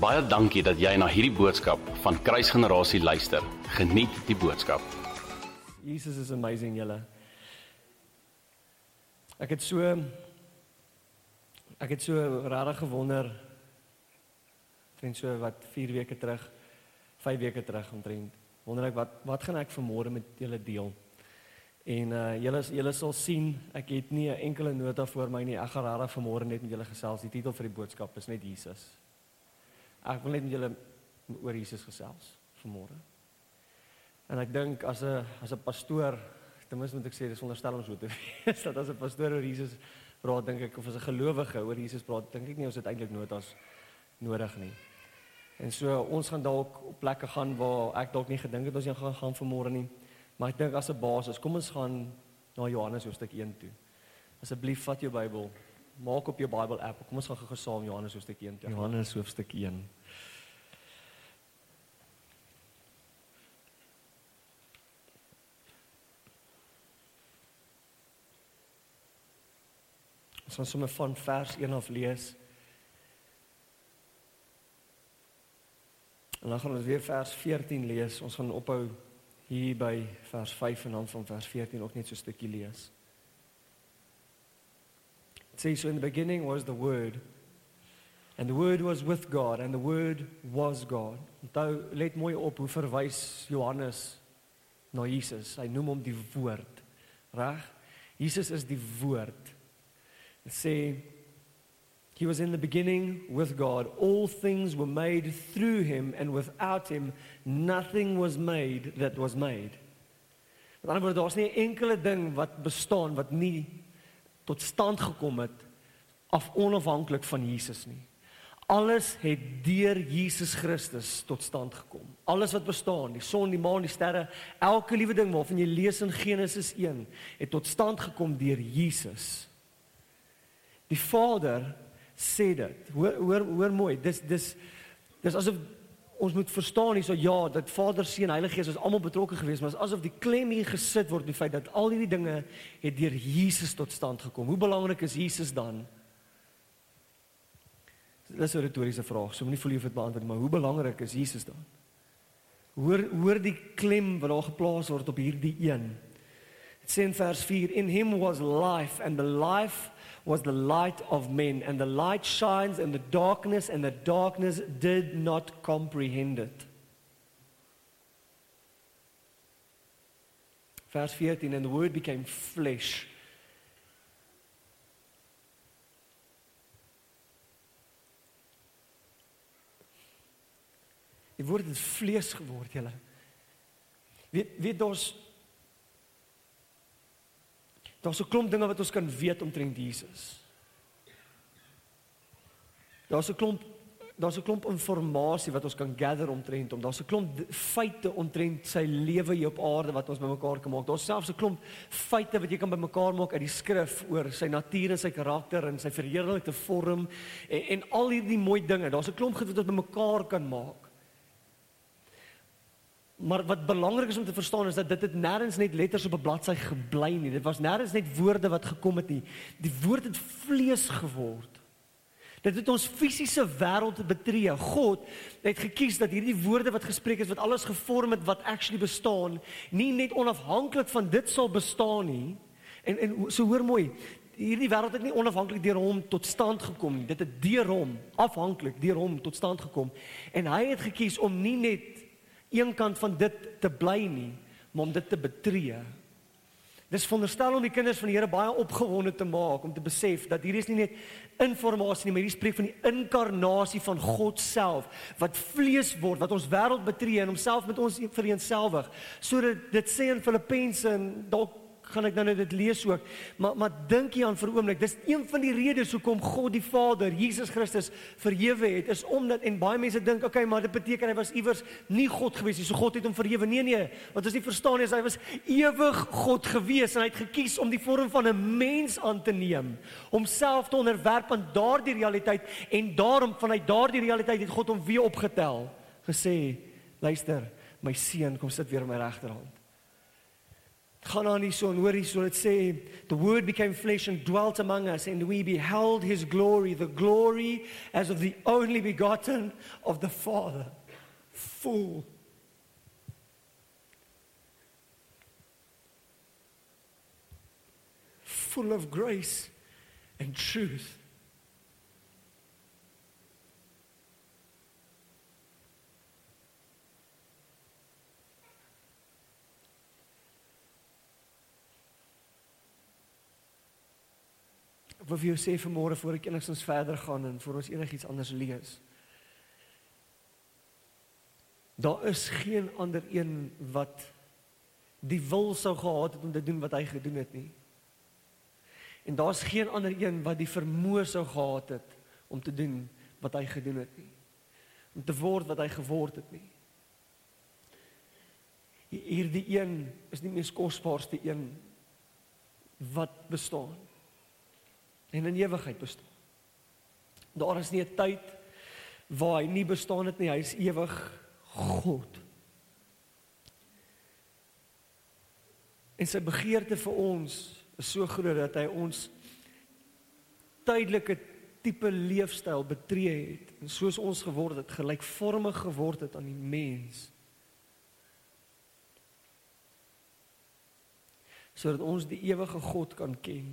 Baie dankie dat jy na hierdie boodskap van Kruisgenerasie luister. Geniet die boodskap. Jesus is amazing julle. Ek het so ek het so regtig gewonder teen so wat 4 weke terug, 5 weke terug omtrent. Wonder ek wat wat gaan ek vanmôre met julle deel? En uh julle julle sal sien, ek het nie 'n enkele nota voor my nie. Ek gaan regtig vanmôre net met julle gesels. Die titel vir die boodskap is net Jesus. Ek wil net julle oor Jesus gesels vanmôre. En ek dink as 'n as 'n pastoor, ten minste moet ek sê dis onderstel om so te wees dat as 'n pastoor oor Jesus praat, dink ek of as 'n gelowige oor Jesus praat, dink ek nie ons het eintlik notas nodig nie. En so ons gaan dalk op plekke gaan waar ek dalk nie gedink het ons gaan gaan vanmôre nie. Maar ek dink as 'n basis, kom ons gaan na Johannes hoofstuk 1 toe. Asseblief vat jou Bybel, maak op jou Bible app. Kom ons gaan gou saam Johannes hoofstuk 1 toe. Johannes hoofstuk 1. Ons gaan sommer van vers 1 af lees. En dan gaan ons weer vers 14 lees. Ons gaan ophou hier by vers 5 en dan van vers 14 ook net so 'n stukkie lees. Says so in the beginning was the word and the word was with God and the word was God. Onthou let mooi op hoe verwys Johannes na Jesus. Hy noem hom die woord. Reg? Jesus is die woord. Dit sê He was in the beginning with God. All things were made through him, and without him, nothing was made that was made. Met ander woorde, daar's nie 'n enkele ding wat bestaan wat nie tot stand gekom het af onafhanklik van Jesus nie. Alles het deur Jesus Christus tot stand gekom. Alles wat bestaan, die son, die maan, die sterre, elke liewe ding waarvan jy lees in Genesis 1, het tot stand gekom deur Jesus. Die Vader sê dit. Hoor hoor hoor mooi. Dis dis dis asof ons moet verstaan hierso ja dat Vader, Seun, Heilige Gees is almal betrokke geweest, maar asof die klem hier gesit word die feit dat al hierdie dinge het deur Jesus tot stand gekom. Hoe belangrik is Jesus dan? Dis 'n retoriese vraag. So moenie voel jy het beantwoord, maar hoe belangrik is Jesus dan? Hoor hoor die klem wat daar geplaas word op hierdie een. Dit sê in vers 4 in him was life and the life was the light of men, and the light shines in the darkness, and the darkness did not comprehend it. Verse 14, and the word became flesh. Die woord het vlees geword, julle. Weet weet ons Daar's 'n klomp dinge wat ons kan weet omtrent Jesus. Daar's 'n klomp daar's 'n klomp inligting wat ons kan gather omtrent hom. Daar's 'n klomp feite omtrent sy lewe hier op aarde wat ons bymekaar kan maak. Daar's selfs 'n klomp feite wat jy kan bymekaar maak uit die skrif oor sy natuur en sy karakter en sy verheerlikte vorm en, en al hierdie mooi dinge. Daar's 'n klomp goed wat ons bymekaar kan maak. Maar wat belangrik is om te verstaan is dat dit het nêrens net letters op 'n bladsy gebly nie. Dit was nêrens net woorde wat gekom het nie. Die woord het vlees geword. Dit het ons fisiese wêreld betree. God het gekies dat hierdie woorde wat gespreek is wat alles gevorm het wat actually bestaan, nie net onafhanklik van dit sal bestaan nie. En en so hoor mooi, hierdie wêreld het nie onafhanklik deur hom tot stand gekom nie. Dit het deur hom afhanklik deur hom tot stand gekom. En hy het gekies om nie net een kant van dit te bly nie, maar om dit te betree. Dis veronderstel om die kinders van die Here baie opgewonde te maak om te besef dat hier is nie net inligting nie, maar hier spreek van die inkarnasie van God self wat vlees word, wat ons wêreld betree en homself met ons vereenselwig. Sodat dit sê in Filippense en dalk gaan ek nou net dit lees ook. Maar maar dink jy aan vir 'n oomblik, dis een van die redes hoekom God die Vader, Jesus Christus verhewe het, is omdat en baie mense dink, okay, maar dit beteken hy was iewers nie God gewees nie. So God het hom verhewe. Nee nee, wat ons nie verstaan nie is hy was ewig God gewees en hy het gekies om die vorm van 'n mens aan te neem, homself te onderwerp aan daardie realiteit en daarom vanuit daardie realiteit het God hom weer opgetel, gesê, luister, my seun, kom sit weer op my regterhand. Gaan aan hier so en hoor hier so dit sê the word became flesh and dwelt among us and we beheld his glory the glory as of the only begotten of the father. Full full of grace and truth wil vir jou sê vanmôre voor ek enigstens verder gaan en voor ons enigiets anders lees. Daar is geen ander een wat die wil sou gehad het om te doen wat hy gedoen het nie. En daar's geen ander een wat die vermoë sou gehad het om te doen wat hy gedoen het nie. Om te word wat hy geword het nie. Hierdie een is die mees kosbaarste een wat bestaan en in ewigheid bestaan. Daar is nie 'n tyd waar hy nie bestaan het nie, hy is ewig God. En sy begeerte vir ons is so groot dat hy ons tydelike tipe leefstyl betree het en soos ons geword het, gelykvormig geword het aan die mens. sodat ons die ewige God kan ken.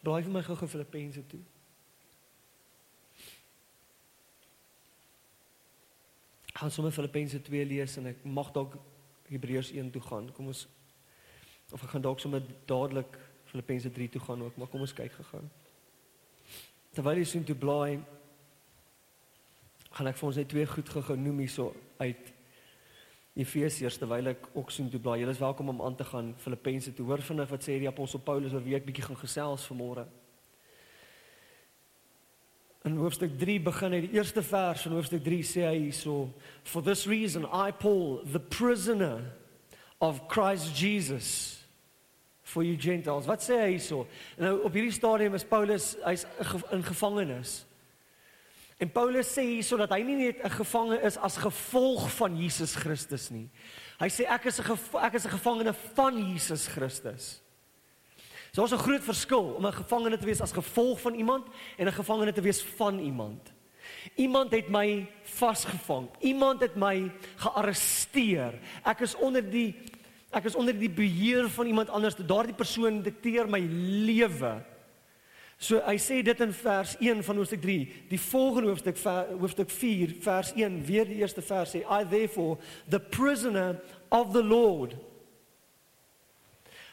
Blaai vir my gou-gou Filippense toe. Gaan sommer Filippense 2 lees en ek mag dalk Hebreërs 1 toe gaan. Kom ons of ek gaan dalk sommer dadelik Filippense 3 toe gaan ook, maar kom ons kyk gegaan. Terwyl jy sien toe blaai gaan ek vir ons net twee goed gou-gou noem hierso uit Efesiërs terwyl ek ook sien toe blaai. Julle is welkom om aan te gaan Filippense toe. Hoor vinnig wat sê die apostel Paulus oor wie ek bietjie gaan gesels vanmôre. In hoofstuk 3 begin hy die eerste vers van hoofstuk 3 sê hy hierso for this reason I Paul the prisoner of Christ Jesus for you Gentiles. Wat sê hy hierso? Nou op hierdie stadium is Paulus hy's in gevangenis. En Paulus sê hierso dat hy nie net 'n gevangene is as gevolg van Jesus Christus nie. Hy sê ek is 'n ek is 'n gevangene van Jesus Christus. So daar's 'n groot verskil om 'n gevangene te wees as gevolg van iemand en 'n gevangene te wees van iemand. Iemand het my vasgevang. Iemand het my gearresteer. Ek is onder die ek is onder die beheer van iemand anders. Daardie persoon dikteer my lewe. So hy sê dit in vers 1 van hoofstuk 3. Die volgende hoofstuk hoofstuk 4 vers 1 weer die eerste vers sê I therefore the prisoner of the Lord.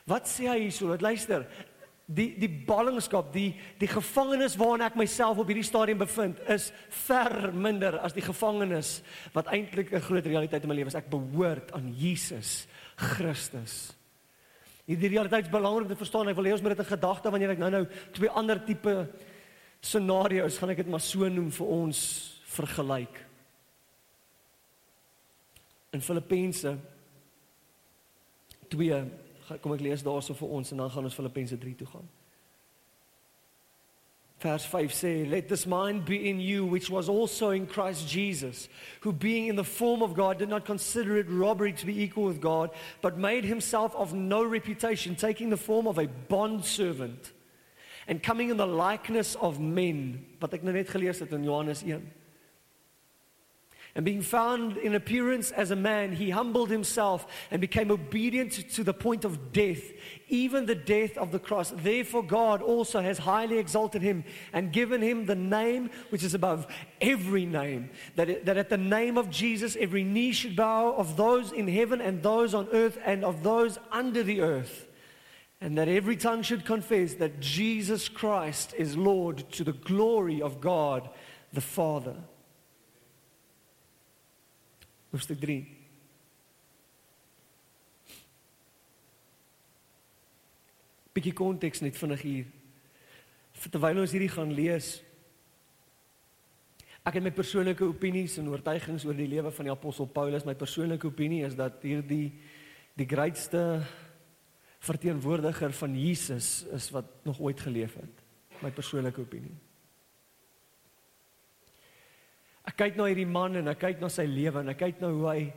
Wat sê hy hierso? Luister. Die die ballingskap, die die gevangenis waarin ek myself op hierdie stadium bevind is ver minder as die gevangenis wat eintlik 'n groot realiteit in my lewe is. Ek behoort aan Jesus Christus. Hierdie realiteit is belangrik om te verstaan. Ek wil hê ons moet dit in gedagte wanneer ek nou-nou twee ander tipe scenario's gaan ek dit maar so noem vir ons vergelyk. In Filippense 2 kom ek lees daarso vir ons en dan gaan ons Filippense 3 toe gaan. Vers 5 sê, Let this mind be in you, which was also in Christ Jesus, who being in the form of God did not consider it robbery to be equal with God, but made himself of no reputation, taking the form of a bondservant and coming in the likeness of men. Wat ek nou net gelees het in Johannes 1. And being found in appearance as a man, he humbled himself and became obedient to the point of death, even the death of the cross. Therefore, God also has highly exalted him and given him the name which is above every name. That, it, that at the name of Jesus, every knee should bow of those in heaven and those on earth and of those under the earth. And that every tongue should confess that Jesus Christ is Lord to the glory of God the Father. Hoofstuk 3. Bietjie konteks net vinnig hier. Terwyl ons hierdie gaan lees, ek het my persoonlike opinies en oortuigings oor die lewe van die apostel Paulus. My persoonlike opinie is dat hierdie die grootste verteenwoordiger van Jesus is wat nog ooit geleef het. My persoonlike opinie. Ek kyk na hierdie man en ek kyk na sy lewe en ek kyk na hoe hy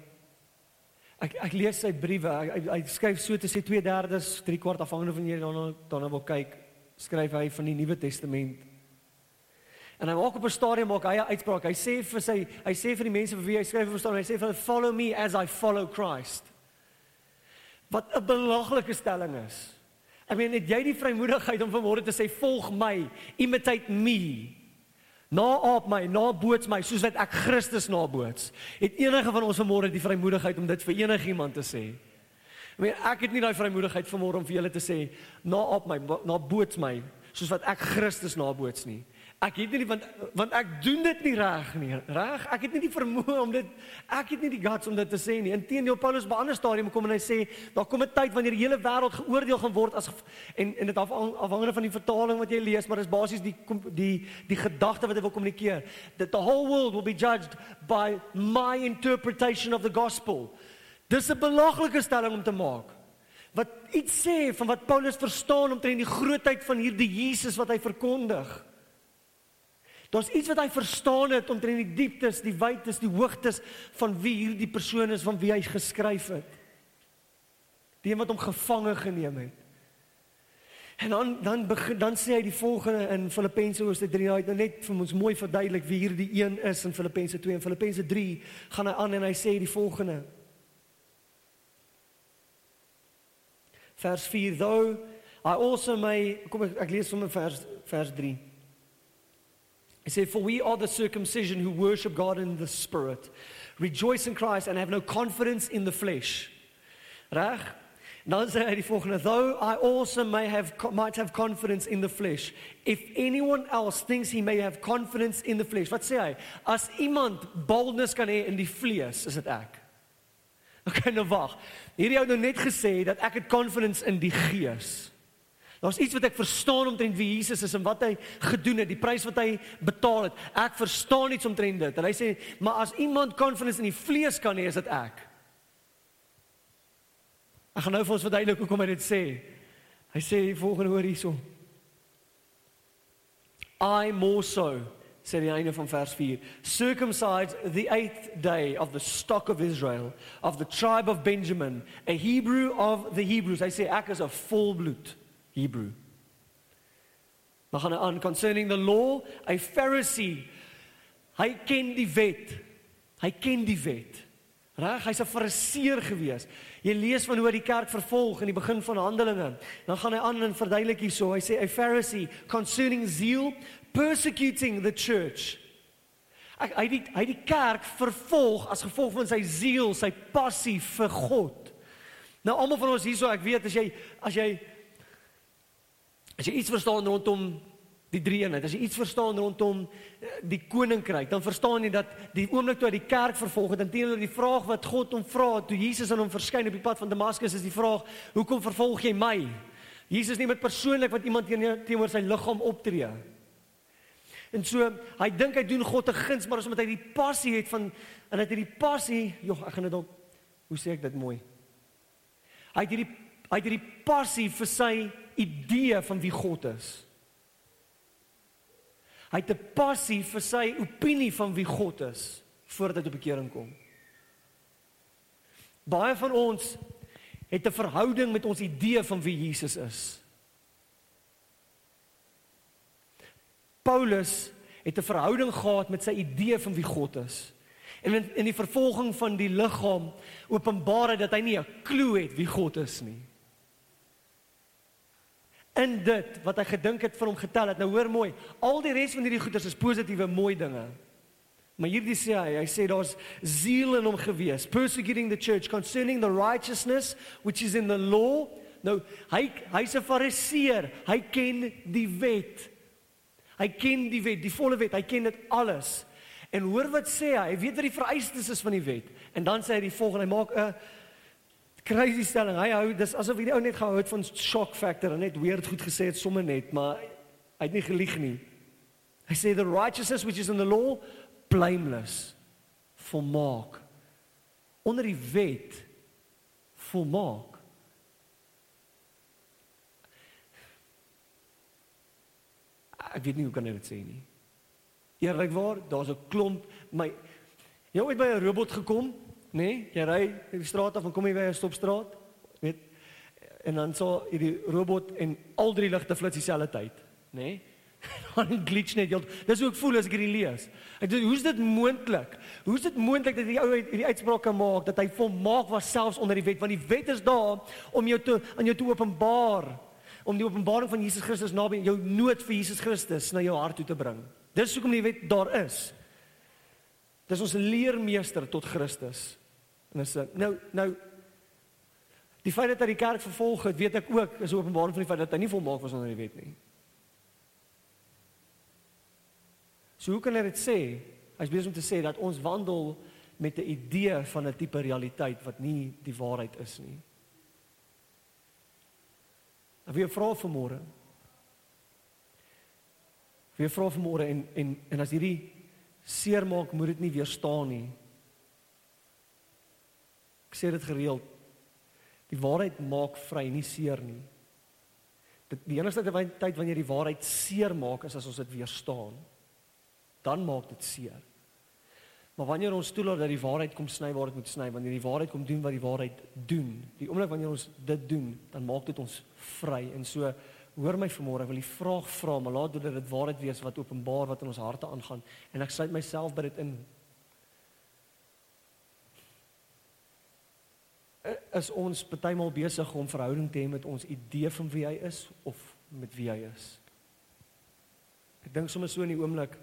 Ek ek lees sy briewe. Hy, hy, hy skryf so tussen 2/3, 3 kwart afhangende van jy daarna daarna wil kyk, skryf hy van die Nuwe Testament. En hy maak op 'n stadium maak hy 'n uitspraak. Hy sê vir sy hy sê vir die mense vir wie hy skryf verstaan, hy sê vir hulle follow me as I follow Christ. Wat 'n belaglike stelling is. Ek meen net jy die vrymoedigheid om vanmôre te sê volg my, imitate me. Naap my, naboots my soos wat ek Christus naboots. Het enige van ons vanmôre die vrymoedigheid om dit vir enigiemand te sê? Ek meen ek het nie daai vrymoedigheid vanmôre om vir julle te sê naap my, naboots my soos wat ek Christus naboots nie. Ek het nie want want ek doen dit nie reg nie. Reg? Ek het nie die vermoë om dit ek het nie die guts om dit te sê nie. Inteendeel Paulus by 'n ander stadium kom en hy sê daar kom 'n tyd wanneer die hele wêreld geoordeel gaan word as en en dit af, afhangende van die vertaling wat jy lees, maar dis basies die die die gedagte wat hy wil kommunikeer. That the whole world will be judged by my interpretation of the gospel. Dis 'n belaglike stelling om te maak. Wat iets sê van wat Paulus verstaan omtrent die grootheid van hierdie Jesus wat hy verkondig. Daar's iets wat hy verstaan het omtrent die dieptes, die wytes, die hoogtes van wie hierdie persoon is van wie hy geskryf het. Die wat hom gevange geneem het. En dan dan begin dan sê hy die volgende in Filippense hoofstuk 3, hy het nou net vir ons mooi verduidelik wie hierdie een is in Filippense 2 en Filippense 3 gaan hy aan en hy sê die volgende. Vers 4 though I also may kom ek, ek lees sommer vers vers 3. He said, For we are the circumcision who worship God in the Spirit, rejoice in Christ, and have no confidence in the flesh. Reg? Dan sê hy die volgende: Though I also may have might have confidence in the flesh, if anyone else thinks he may have confidence in the flesh. Wat sê hy? As iemand boldness kan hê in die vlees, is dit ek. Okay, nou wag. Hierdie ou nou net gesê dat ek het confidence in die gees. Daar's iets wat ek verstaan omtrent wie Jesus is en wat hy gedoen het, die prys wat hy betaal het. Ek verstaan iets omtrent dit. En hy sê, "Maar as iemand confidence in die vlees kan hê, is dit ek." Ek gaan nou vir ons verduidelik hoekom hy dit sê. Hy sê die volgende hoor hierso. I more so sê die einde van vers 4 circumcised the 8th day of the stock of Israel of the tribe of Benjamin a Hebrew of the Hebrews hy sê ek is 'n volbloed Hebrew. Maar gaan aan concerning the law, a Pharisee. Hy ken die wet. Hy ken die wet. Reg, hy's 'n fariseer gewees. Jy lees van hoe hy die kerk vervolg in die begin van Handelinge. Dan gaan hy aan en verduidelik hierso. Hy sê a Pharisee concerning zeal persecuting the church. Hy hy die hy die kerk vervolg as gevolg van sy ziel, sy passie vir God. Nou almal van ons hierso, ek weet as jy as jy As jy iets verstaan rondom die drie eenheid, as jy iets verstaan rondom eh, die koninkryk, dan verstaan jy dat die oomblik toe hy die kerk vervolg het, teenoor die vraag wat God hom vra, toe Jesus aan hom verskyn op die pad van Damaskus, is die vraag: "Hoekom vervolg jy my?" Jesus nie met persoonlik wat iemand teenoor sy liggaam optree. En so, hy dink hy doen God 'n guns, maar as omdat hy die passie het van en hy het hierdie passie, joh, ek gaan dit dalk hoe sê ek dit mooi? Hy het hierdie hy het hierdie passie vir sy idee van wie God is. Hy het 'n passie vir sy opinie van wie God is voordat hy tot bekering kom. Baie van ons het 'n verhouding met ons idee van wie Jesus is. Paulus het 'n verhouding gehad met sy idee van wie God is. En in, in die vervolging van die liggaam openbaar hy dat hy nie 'n klou het wie God is nie in dit wat hy gedink het vir hom getel het. Nou hoor mooi, al die res van hierdie goeders is positiewe mooi dinge. Maar hierdie sê hy, hy sê daar's ziel in hom gewees, persecuting the church concerning the righteousness which is in the law. Nou hy hy's 'n fariseer, hy ken die wet. Hy ken die wet, die volle wet, hy ken dit alles. En hoor wat sê hy, hy weet wat die vereistes is van die wet. En dan sê hy die volgende, hy maak 'n crazy stelling. Hy hou dis asof hy die ou net gehou het van shock factor en net weird goed gesê het sommer net, maar hy het nie gelieg nie. Hy sê the righteousness which is in the law blameless volmaak onder die wet volmaak ek weet nie hoe kan ek dit sê nie eerlikwaar daar's 'n klomp my jy het by 'n robot gekom nê? Nee? Jy ry die straat af en kom jy by 'n stopstraat, weet? En dan so hierdie robot en al drie ligte flits dieselfde tyd, nê? Nee? Dan glitch net heeltemal. Dis hoe ek voel as ek hierdie lees. Ek dink hoe's dit moontlik? Hoe's dit moontlik dat hierdie ou hierdie uitspraak kan maak dat hy volmaak was selfs onder die wet want die wet is daar om jou te aan jou te openbaar om die openbaring van Jesus Christus naby jou nood vir Jesus Christus na jou hart toe te bring. Dis hoekom die wet daar is. Dis ons leermeester tot Christus. En is nou nou die feit dat hy die kerk vervolg het, weet ek ook is openbaring van die feit dat hy nie volmaak was onder die wet nie. So hoe kan hy dit sê? Hy's besig om te sê dat ons wandel met 'n idee van 'n tipe realiteit wat nie die waarheid is nie. Ek wil vra vir môre. Ek wil vra vir môre en en en as hierdie seermaak moet dit nie weerstaan nie. Ek sê dit gereeld. Die waarheid maak vry, nie seer nie. Dit die enigste tyd wanneer die waarheid seer maak is as ons dit weerstaan. Dan maak dit seer. Maar wanneer ons toelaat dat die waarheid kom sny waar dit moet sny, wanneer die waarheid kom doen wat die waarheid doen, die oomblik wanneer ons dit doen, dan maak dit ons vry. En so hoor my vanmôre, ek wil die vraag vra, maar laat dit dit waarheid wees wat openbaar wat in ons harte aangaan en ek sluit myself by dit in. Is ons partymal besig om verhouding te hê met ons idee van wie hy is of met wie hy is? Ek dink sommer so in die oomblik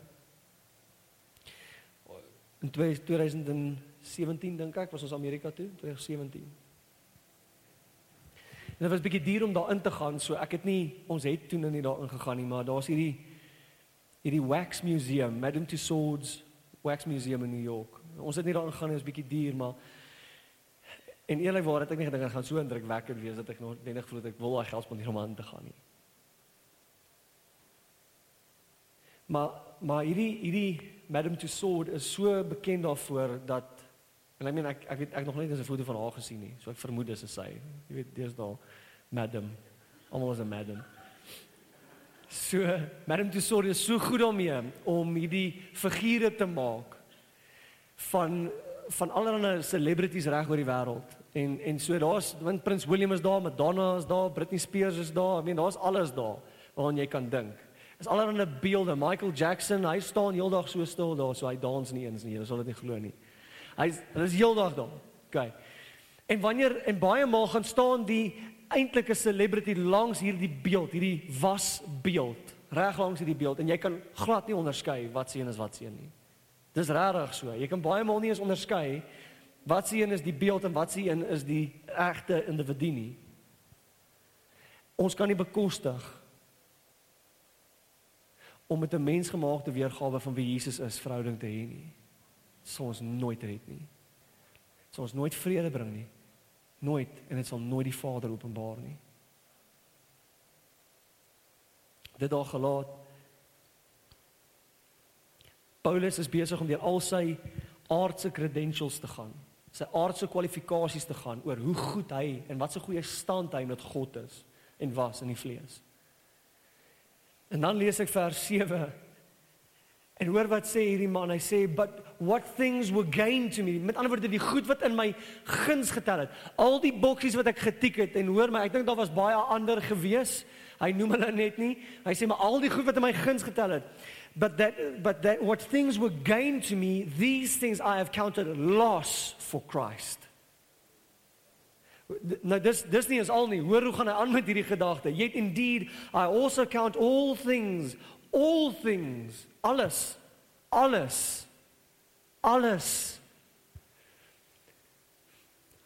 in 2017 dink ek was ons Amerika toe, 2017. En dit was 'n bietjie duur om daarin te gaan, so ek het nie ons het toe nou nie daarin gegaan nie, maar daar's hierdie hierdie wax museum, Madame Tussauds wax museum in New York. Ons het nie daarin gegaan nie, dit was bietjie duur, maar en eerlikwaar het ek nie gedink dit gaan so indrukwekkend wees dat ek nog net gevoel het ek wil daai geld spandeer om aan te gaan nie. Maar maar hierdie hierdie Madame Tussauds is so bekend daarvoor dat En ek meen ek ek weet ek nog nooit 'n foto van haar gesien nie. So ek vermoed dis sy. Jy weet, dis daar Madam. Almal is 'n Madam. So, Madam Tussauds is so goed daarmee om hierdie figure te maak van van allerlei celebrities reg oor die wêreld. En en so daar's want Prins William is daar, Madonna is daar, Britney Spears is daar. Ek meen daar's alles daar waaraan jy kan dink. Is allerlei beelde. Michael Jackson, hy staan heeldag so stil daar, so hy dans nie eens nie. Jy sal dit nie glo nie. Hy's hulle is heeldag daar. OK. En wanneer en baie maal gaan staan die eintlike celebrity langs hierdie beeld, hierdie wasbeeld, reg langs hierdie beeld en jy kan glad nie onderskei wat se een is wat se een nie. Dis regtig so. Jy kan baie maal nie eens onderskei wat se een is die beeld en wat se een is die egte individu nie. Ons kan nie bekostig om met 'n mensgemaakte weergawe van wie Jesus is verhouding te hê nie sal ons nooit red nie. Sal ons nooit vrede bring nie. Nooit en dit sal nooit die Vader openbaar nie. Dit daar gelaat. Paulus is besig om deur al sy aardse credentials te gaan, sy aardse kwalifikasies te gaan oor hoe goed hy en wat 'n goeie stand hy met God is en was in die vlees. En dan lees ek vers En hoor wat sê hierdie man, hy sê but what things were gained to me. Met ander woorde die goed wat in my guns getel het. Al die boksies wat ek getik het en hoor my, ek dink daar was baie ander gewees. Hy noem hulle net nie. Hy sê maar al die goed wat in my guns getel het. But that but that what things were gained to me, these things I have counted loss for Christ. Nou dis dis nie is al nie. Hoor hoe gaan hy aan met hierdie gedagte? Yet indeed I also count all things all things alles alles alles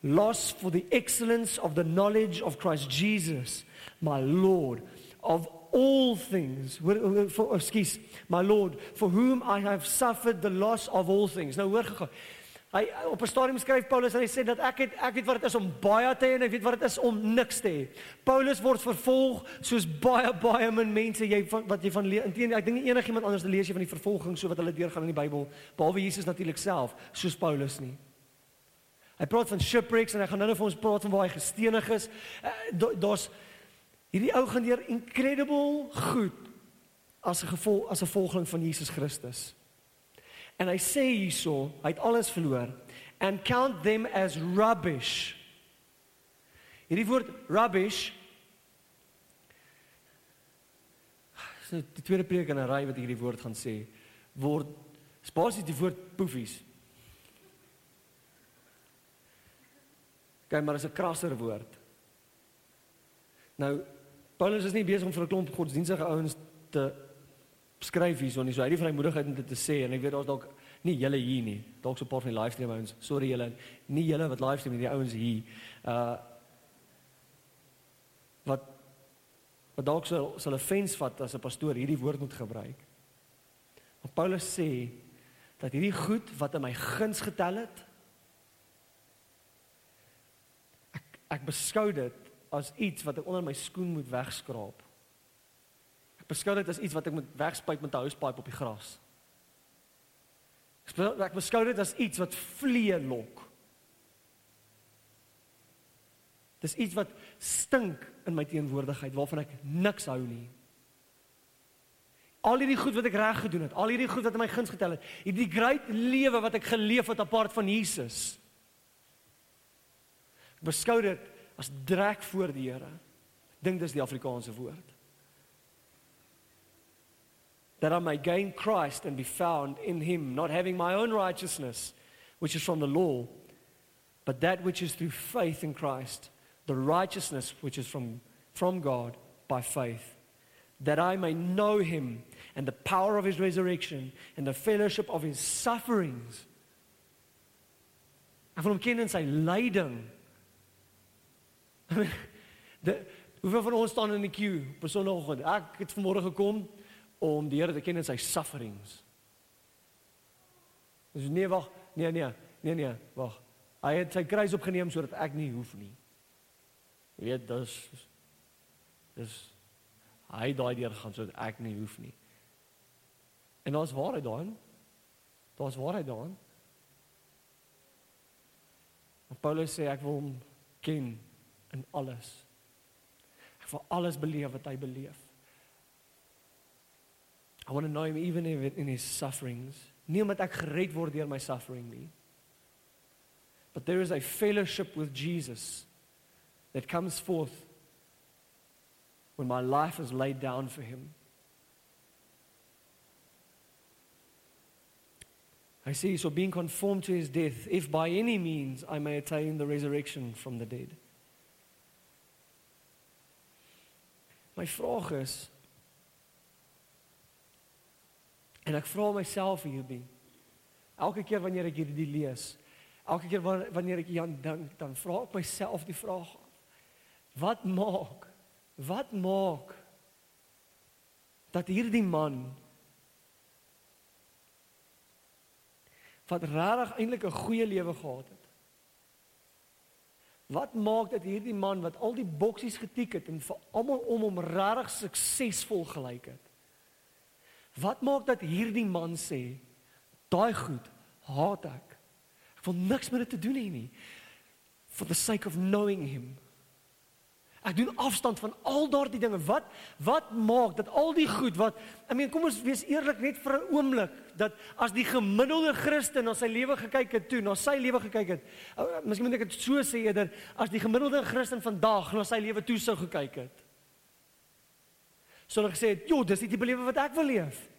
lost for the excellence of the knowledge of Christ Jesus my lord of all things for excuse my lord for whom i have suffered the loss of all things nou hoor gou Hy op 'n stadium skryf Paulus en hy sê dat ek het ek weet wat dit is om baie te hê en ek weet wat dit is om niks te hê. Paulus word vervolg soos baie baie min mense jy van, wat jy van intendeel ek dink nie enigiemand anders lees jy van die vervolging so wat hulle deurgaan in die Bybel behalwe Jesus natuurlik self soos Paulus nie. Hy praat van shipwrecks en hy gaan nou vir ons praat van waar hy gestenig is. Uh, Daar's hierdie ou gaan deur incredible goed as 'n gevolg as 'n volgeling van Jesus Christus. En hy sê hierso, hy het alles verloor and count them as rubbish. Hierdie woord rubbish is nou die tweede preek in 'n ry wat hierdie woord gaan sê word spasies die woord poefies. Kyk maar is 'n krasser woord. Nou Paulus is nie besig om vir 'n klomp godsdienstige ouens te skryf hierso nie. So hy het die vrymoedigheid om dit te sê en ek weet daar's dalk nie julle hier nie. Dalk so 'n paar van die livestream ouens. Sorry julle, nie julle wat livestream nie, die ouens hier. Uh wat wat dalk sal sal 'n fens vat as 'n pastoor hierdie woord moet gebruik. Maar Paulus sê dat hierdie goed wat in my guns getel het ek ek beskou dit as iets wat ek onder my skoen moet wegskraap. Ek beskou dit as iets wat ek moet wegspuit met 'n housepipe op die gras. Ek beskou dit as iets wat vlee lok. Dis iets wat stink in my teenwoordigheid waarvan ek niks hou nie. Al hierdie goed wat ek reg gedoen het, al hierdie goed wat in my guns getel het, hierdie great lewe wat ek geleef het apart van Jesus. Ek beskou dit as drek voor die Here. Dink dis die Afrikaanse woord. That I may gain Christ and be found in him, not having my own righteousness, which is from the law, but that which is through faith in Christ the righteousness which is from, from God by faith, that I may know him and the power of his resurrection and the fellowship of his sufferings. Ek wil hom ken in sy lyding. De hoeveel van ons staan in die queue op 'n Sondagoggend? Ek het vanmôre gekom om die Here te ken in sy sufferings. Dis nee wag, nee nee, nee nee, wag. Hy het sy kruis opgeneem sodat ek nie hoef nie. Jy weet dis dis hy daai deur gaan sodat ek nie hoef nie. En daar's waarheid daarin. Daar's waarheid daarin. Paulus sê ek wil hom ken in alles. Ek wil alles beleef wat hy beleef. I want to know him even in his sufferings. Nie omdat ek gered word deur my suffering nie. But there is a fellowship with Jesus that comes forth when my life is laid down for Him. I see, so being conformed to His death, if by any means I may attain the resurrection from the dead. My vraag is en ek vra myself hierdie elke keer wanneer ek hierdie lees elke keer wanneer ek hieraan dink dan vra ek myself die vraag Wat maak? Wat maak dat hierdie man wat regtig eintlik 'n goeie lewe gehad het. Wat maak dat hierdie man wat al die boksies getik het en vir almal om hom regtig suksesvol gelyk het. Wat maak dat hierdie man sê daai goed haat ek. Ek wil niks met dit te doen hê nie. For the sake of knowing him. Ek doen afstand van al daardie dinge. Wat wat maak dat al die goed wat I mean kom ons wees eerlik net vir 'n oomblik dat as die gemiddelde Christen na sy lewe gekyk het toe, na sy lewe gekyk het. Miskien moet ek dit so sê eerder as die gemiddelde Christen vandag na sy lewe toe sou gekyk het. Sou hulle gesê het, "Jo, dis nie die lewe wat ek wil leef."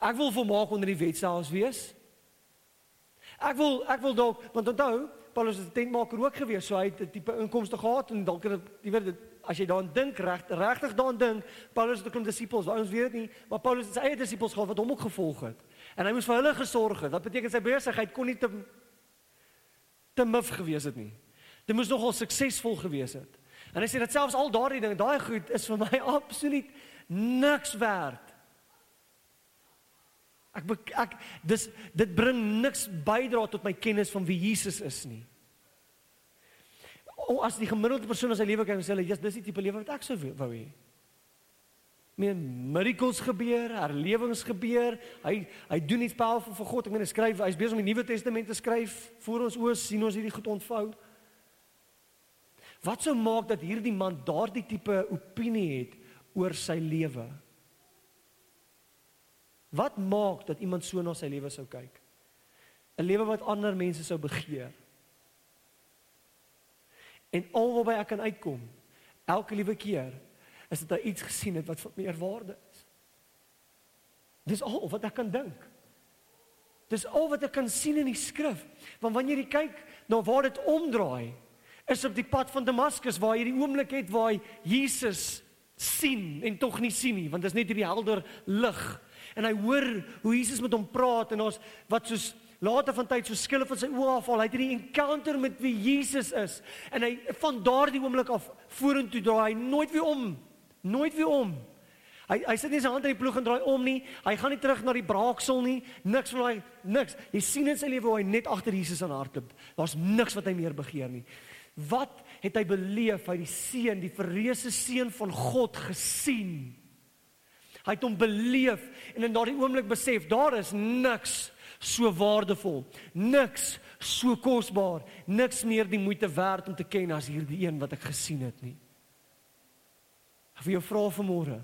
Ek wil volmaak onder die wet selfs wees. Ek wil ek wil dalk want onthou Paulus het 'n tentmaker ook gewees, so hy het 'n tipe inkomste gehad en dalk het jy weet dit as jy daaraan dink reg regtig daaraan dink, Paulus het 'n disippels, ons weet dit nie, maar Paulus het sy eie disippels gehad wat hom ook gevolg het. En hy moes vir hulle gesorg het. Wat beteken sy besigheid kon nie te te mif gewees het nie. Dit moes nogal suksesvol gewees het. En hy sê dat selfs al daardie dinge, daai goed is vir my absoluut niks werd. Ek ek dis dit bring niks bydra tot my kennis van wie Jesus is nie. O as die gemiddelde persoon in sy lewe kyk en sê hulle, "Ja, dis die tipe lewe wat ek sou wou hê." Meen miracles gebeur, herlewings gebeur. Hy hy doen iets powerful vir God. Ek meen hy skryf, hy's besig om die Nuwe Testament te skryf voor ons oë sien ons hierdie goed ontvou. Wat sou maak dat hierdie man daardie tipe opinie het oor sy lewe? Wat maak dat iemand so na sy lewe sou kyk? 'n lewe wat ander mense sou begeer. En alwaarby ek kan uitkom, elke liewe keer, is dit dat iets gesien het wat van meer waarde is. Dis al wat ek kan dink. Dis al wat ek kan sien in die skrif. Want wanneer jy kyk na waar dit omdraai, is op die pad van Damaskus waar jy die oomblik het waar hy Jesus sien en tog nie sien nie, want dit is net hierdie helder lig. En hy hoor hoe Jesus met hom praat en ons wat soos later van tyd so skille van sy oë afval. Hy het hierdie encounter met wie Jesus is en hy van daardie oomblik af vorentoe draai hy nooit weer om. Nooit weer om. Hy hy sit nie sy hand in die ploeg en draai om nie. Hy gaan nie terug na die braaksel nie. Niks van daai niks. Jy sien in sy lewe hoe hy net agter Jesus aan hardloop. Daar's niks wat hy meer begeer nie. Wat het hy beleef? Hy het die seun, die verreëse seun van God gesien. Hy het hom beleef en in daardie oomblik besef daar is niks so waardevol, niks so kosbaar, niks meer die moeite werd om te ken as hierdie een wat ek gesien het nie. Ek wil jou vra vanmôre.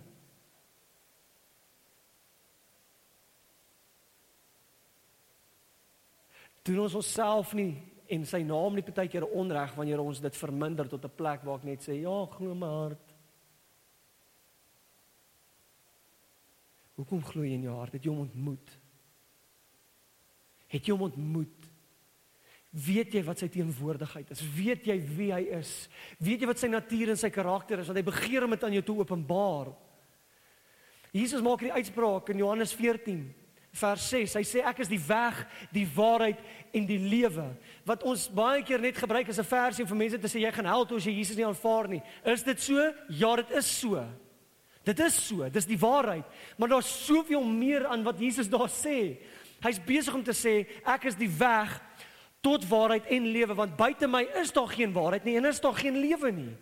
Doen ons onsself nie en sy naam nie baie keer onreg wanneer ons dit verminder tot 'n plek waar ek net sê ja, glo my hart. Hoekom glo jy in jou hart? Het jy hom ontmoet? Het jy hom ontmoet? Weet jy wat sy teenwoordigheid is? Weet jy wie hy is? Weet jy wat sy natuur en sy karakter is? Want hy begeer om dit aan jou te openbaar. Jesus maak hierdie uitspraak in Johannes 14 vers 6. Hy sê ek is die weg, die waarheid en die lewe. Wat ons baie keer net gebruik as 'n versie vir mense te sê jy gaan hel toe as jy Jesus nie aanvaar nie. Is dit so? Ja, dit is so. Dit is so, dis die waarheid, maar daar's soveel meer aan wat Jesus daar sê. Hy's besig om te sê ek is die weg tot waarheid en lewe want buite my is daar geen waarheid nie en is daar geen lewe nie.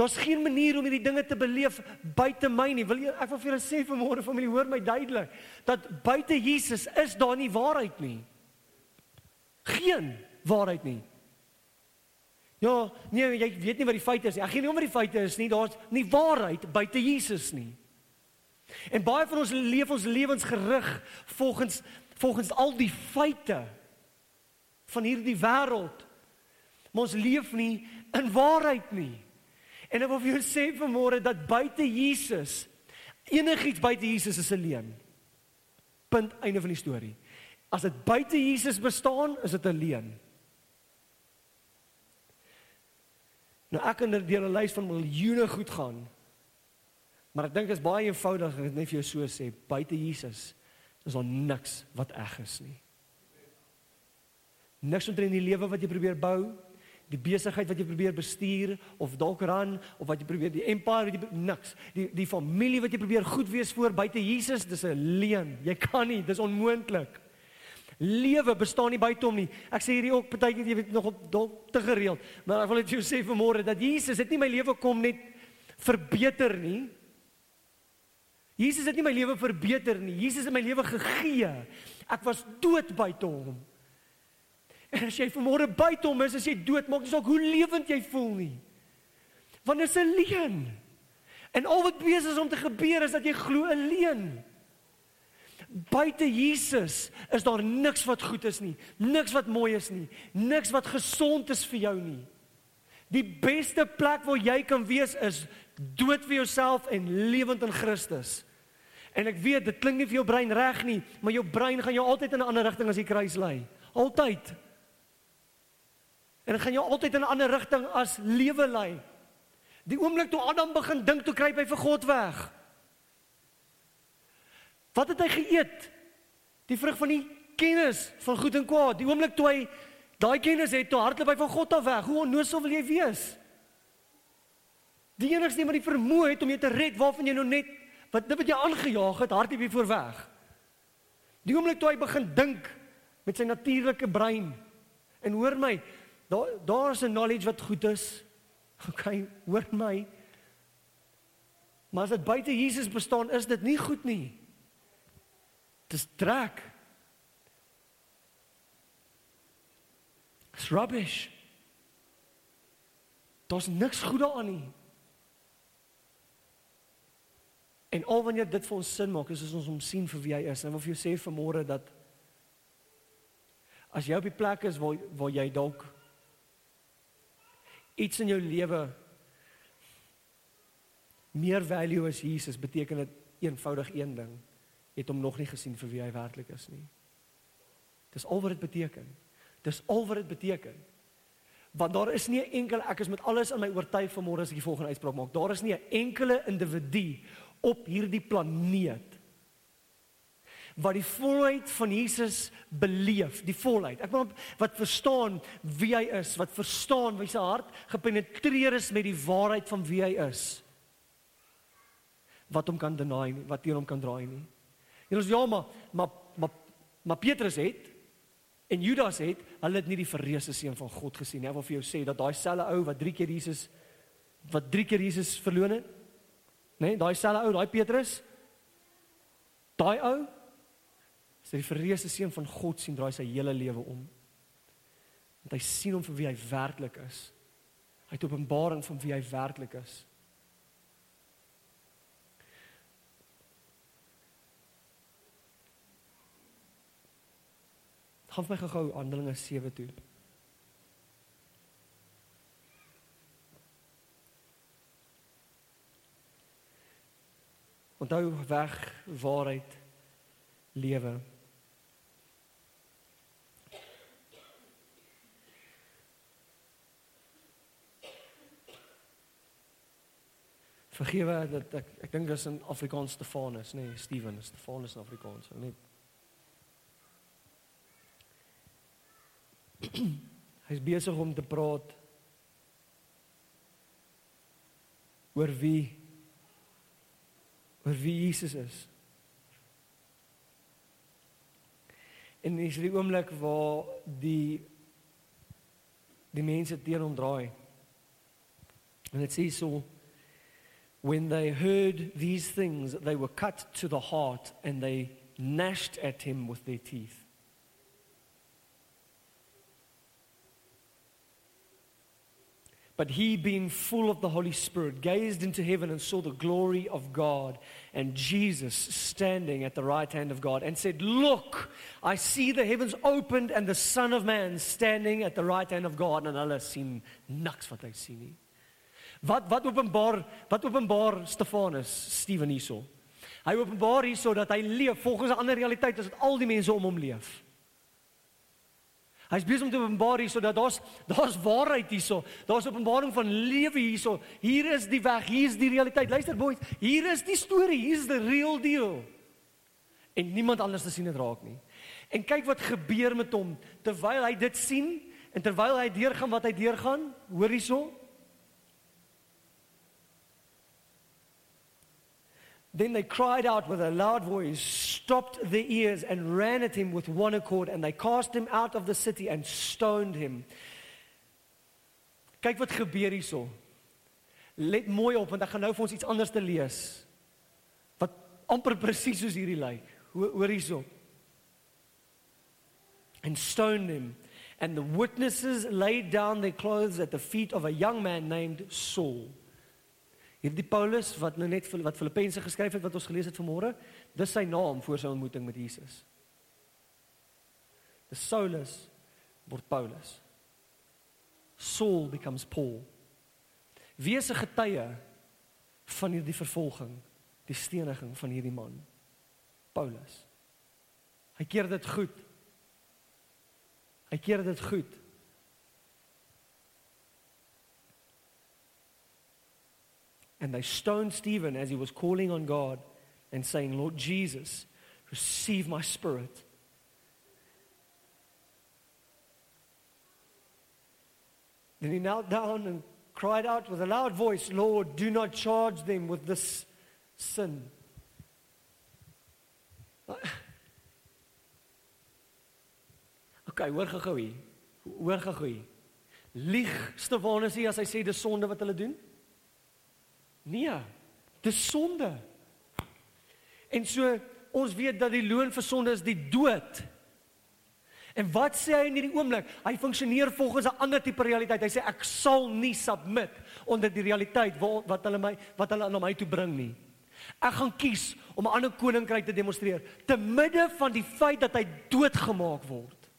Daar's geen manier om hierdie dinge te beleef buite my nie. Wil jy ek wil vir julle sê vanmôre familie hoor my duidelik dat buite Jesus is daar nie waarheid nie. Geen waarheid nie. Ja, nee, jy weet nie wat die feite is nie. Ek gee nie om wat die feite is nie. Daar's nie waarheid buite Jesus nie. En baie van ons leef ons lewens gerig volgens volgens al die feite van hierdie wêreld. Maar ons leef nie in waarheid nie. En ek wil vir jou sê vanmôre dat buite Jesus enigiets buite Jesus is 'n leuen. Punt einde van die storie. As dit buite Jesus bestaan, is dit 'n leuen. Nou ek kan deur 'n lys van miljoene goed gaan. Maar ek dink dit is baie eenvoudig ek net vir jou so sê, buite Jesus is daar niks wat eg is nie. Niks omtrent die lewe wat jy probeer bou, die besigheid wat jy probeer bestuur of dalk ran of wat jy probeer die empire wat jy niks. Die die familie wat jy probeer goed wees voor buite Jesus, dis 'n leuen. Jy kan nie, dis onmoontlik lewe bestaan nie buite hom nie. Ek sê hierdie ook partykeer jy weet nog op dalk te gereeld, maar ek wil net jou sê vanmôre dat Jesus het nie my lewe kom net verbeter nie. Jesus het nie my lewe verbeter nie. Jesus het my lewe gegee. Ek was dood buite hom. En as jy vanmôre buite hom is, as jy dood, maak nie saak hoe lewend jy voel nie. Want dit is 'n leuen. En al wat besig is om te gebeur is dat jy glo 'n leuen. Buite Jesus is daar niks wat goed is nie, niks wat mooi is nie, niks wat gesond is vir jou nie. Die beste plek waar jy kan wees is dood vir jouself en lewend in Christus. En ek weet dit klink nie vir jou brein reg nie, maar jou brein gaan jou altyd in 'n ander rigting as die kruis lei. Altyd. En dit gaan jou altyd in 'n ander rigting as lewe lei. Die oomblik toe Adam begin dink toe kruip hy vir God weg. Wat het hy geëet? Die vrug van die kennis van goed en kwaad. Die oomblik toe hy daai kennis het, toe hardloop hy van God af weg. Hoe onnoosel wil jy wees? Die enigste wat die vermoë het om jou te red waarvan jy nou net wat dit wat jy aangejaag het, hardloop jy voor weg. Die oomblik toe hy begin dink met sy natuurlike brein. En hoor my, daar daar's 'n knowledge wat goed is. OK, hoor my. Maar as dit buite Jesus bestaan, is dit nie goed nie. Dis trek. Dis rubbish. Daar's niks goed daaraan nie. En al wanneer dit vir ons sin maak, is as ons hom sien vir wie hy is. En wil vir jou sê vanmôre dat As jy op die plek is waar waar jy dalk iets in jou lewe meer value as Jesus beteken dit eenvoudig een ding het hom nog nie gesien vir wie hy werklik is nie. Dis al wat dit beteken. Dis al wat dit beteken. Want daar is nie 'n enkele ek is met alles in my oortuig vanmôre as ek die volgende uitspraak maak. Daar is nie 'n enkele individu op hierdie planeet wat die volheid van Jesus beleef, die volheid. Ek wil wat verstaan wie hy is, wat verstaan wie sy hart gepenetreer is met die waarheid van wie hy is. Wat hom kan deny nie, wat teen hom kan draai nie. En ons ja, maar maar maar, maar Petrus het En Judas het hulle het nie die verreëse seun van God gesien nie. Ek wil vir jou sê dat daai selfe ou wat 3 keer Jesus wat 3 keer Jesus verloon het, nê, nee, daai selfe ou, daai Petrus, daai ou sê die verreëse seun van God sien draai sy hele lewe om. Want hy sien hom vir wie hy werklik is. Hy het openbaring van wie hy werklik is. Gaan vir my gou Handelinge 7 toe. Onthou weg waarheid lewe. Vergewe dat ek ek dink dit is in Afrikaans Stefanus, nee, Steven, Stefanus in Afrikaans, net Hy's besig om te praat oor wie oor wie Jesus is. En dis die oomblik waar die die mense teen hom draai. En dit sê so when they heard these things they were cut to the heart and they gnashed at him with their teeth. But he, being full of the Holy Spirit, gazed into heaven and saw the glory of God and Jesus standing at the right hand of God and said, Look, I see the heavens opened and the Son of Man standing at the right hand of God. En hulle sien niks wat hy sien nie. Wat wat openbaar wat openbaar Stefanus, Steven hierso. Hy openbaar hierso dat hy leef volgens 'n ander realiteit as wat al die mense om hom leef. Hy's besig om te openbaar hier sodat daar's daar's waarheid hierso. Daar's openbaring van lewe hierso. Hier is die weg, hier is die realiteit. Luister boys, hier is die storie, hier is the real deal. En niemand anders te sien dit raak nie. En kyk wat gebeur met hom terwyl hy dit sien en terwyl hy deurgaan wat hy deurgaan, hoor hierso. Then they cried out with a loud voice, stopped their ears, and ran at him with one accord, and they cast him out of the city and stoned him. Kyk wat gebeur hierso. Let mooi op want ek gaan nou vir ons iets anders te lees. Wat amper presies soos hierdie lyk. Hoor hierso. And stoned him. And the witnesses laid down their clothes at the feet of a young man named Saul. Hierdie Paulus wat nou net wat Filippense geskryf het wat ons gelees het vanmôre, dis sy naam voor sy ontmoeting met Jesus. The Saulus word Paulus. Saul becomes Paul. Wie is 'n getuie van hierdie vervolging, die steniging van hierdie man? Paulus. Hy keer dit goed. Hy keer dit goed. And they stoned Stephen as he was calling on God and saying, Lord Jesus, receive my spirit. Then he knelt down and cried out with a loud voice, Lord, do not charge them with this sin. Okay, hoor gou-gou hier. Hoor gou-gou hier. Lieg Stefanus hier as hy sê dis sonde wat hulle doen? Nee. Dis sonde. En so ons weet dat die loon vir sonde is die dood. En wat sê hy in hierdie oomblik? Hy funksioneer volgens 'n ander tipe realiteit. Hy sê ek sal nie submit onder die realiteit wat wat hulle my wat hulle na my toe bring nie. Ek gaan kies om 'n ander koninkryk te demonstreer te midde van die feit dat hy doodgemaak word.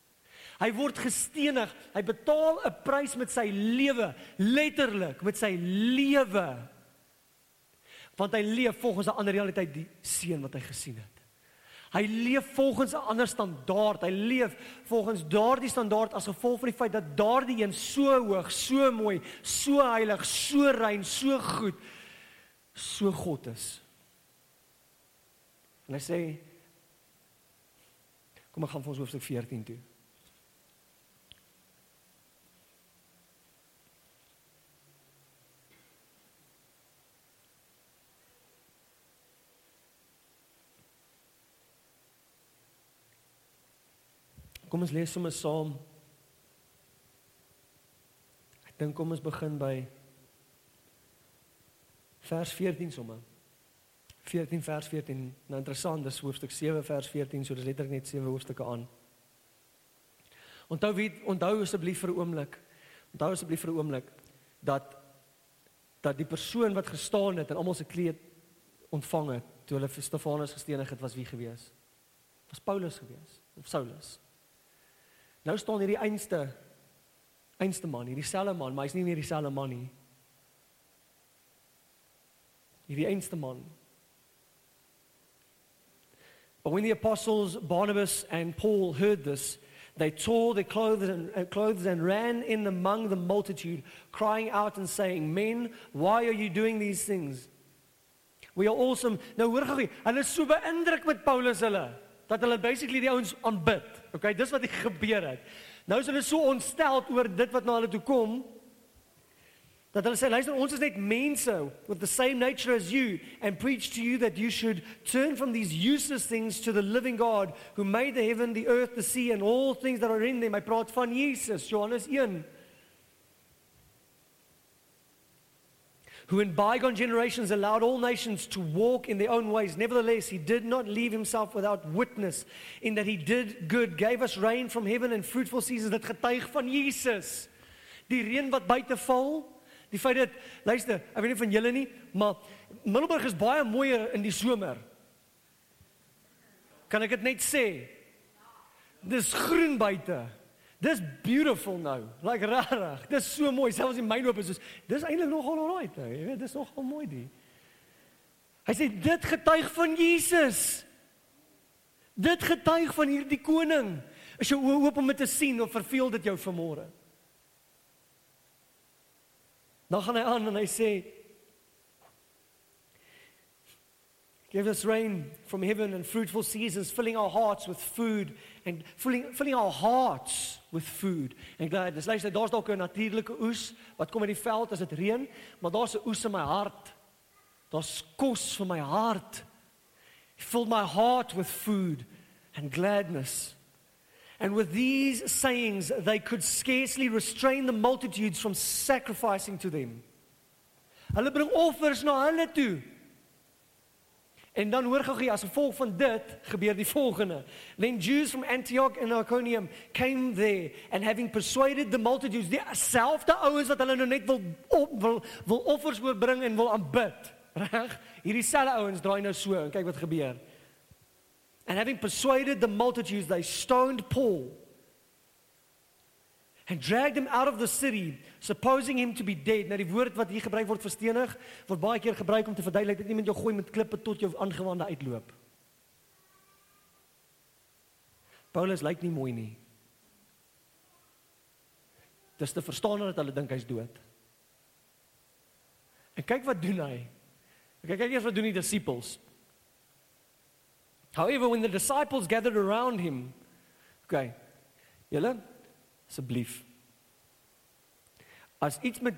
Hy word gestenig. Hy betaal 'n prys met sy lewe, letterlik met sy lewe. Want hy leef volgens 'n ander realiteit, die seun wat hy gesien het. Hy leef volgens 'n ander standaard. Hy leef volgens daardie standaard as gevolg van die feit dat daardie een so hoog, so mooi, so heilig, so rein, so goed, so God is. En hy sê Kom ek gaan vir ons hoofstuk 14 toe. Kom ons lees sommer saam. Ek dink kom ons begin by vers 14 sommer. 14 vers 14. Nou interessant, dis hoofstuk 7 vers 14, so dis letterlik net 7 hoofstukke aan. Onthou wie onthou asseblief vir 'n oomblik. Onthou asseblief vir 'n oomblik dat dat die persoon wat gestaan het en almal se kleed ontvang het toe hulle vir Stefanus gestenig het was wie gewees? Was Paulus gewees of Saulus? Nou staan hierdie einste einste man, hierdie selfe man, maar hy's nie meer dieselfde man nie. Hierdie einste man But when the apostles Barnabas and Paul heard this, they tore their clothes and, uh, clothes and ran in among the multitude, crying out and saying, Men, why are you doing these things? We are awesome. Nou hoor gou, hulle is so beïndruk met Paulus hulle dat hulle basically die ouens aanbid. Okay, dis wat gebeur het. Nou is hulle so ontstel oor dit wat na hulle toe kom Dat hulle sê luister ons is net mense with the same nature as you and preach to you that you should turn from these useless things to the living God who made the heaven, the earth, the sea and all things that are in them. I praat van Jesus, Johannes 1. Who in bygone generations allowed all nations to walk in their own ways. Nevertheless, he did not leave himself without witness in that he did good, gave us rain from heaven and fruitful seasons. Dit getuig van Jesus. Die reën wat buite val, Die feit dat luister, ek weet nie van julle nie, maar Middelburg is baie mooier in die somer. Kan ek dit net sê? Dis groen buite. Dis beautiful nou. Like rarig. Dis so mooi. Selfs in myne loop is dis dis eintlik nogal alright nou. Jy weet, dis nogal mooi die. Hy sê dit getuig van Jesus. Dit getuig van hierdie koning. As jy oop om dit te sien of verveel dit jou vanmôre? Dan gaan hy aan en hy sê Give us rain from heaven and fruitful seasons filling our hearts with food and filling filling our hearts with food. En glad, dis luister, daar's dalk 'n natuurlike oes wat kom uit die veld as dit reën, maar daar's 'n oes in my hart. Daar's kos vir my hart. Fill my heart with food and gladness. And with these sayings, they could scarcely restrain the multitudes from sacrificing to them. Hulle bring offers na hulle toe. En dan hoor gou as gevolg van dit gebeur die volgende. Then Jews from Antioch and Iconium came there and having persuaded the multitudes, die selfde ouens wat hulle nou net wil op, wil wil offers oorbring en wil aanbid, reg? Hierdie selfde ouens draai nou so en kyk wat gebeur. And having persuaded the multitudes, they stoned Paul and dragged him out of the city, supposing him to be dead. Nou die woord wat hier gebruik word vir stenig, word baie keer gebruik om te verduidelik dat iemand jou gooi met klippe tot jou aangewande uitloop. Paulus lyk nie mooi nie. Dis te verstaan dat hulle dink hy's dood. En kyk wat doen hy. Kyk kyk eers wat doen die disippels. However, when the disciples gathered around him, okay, julle asseblief. As iets met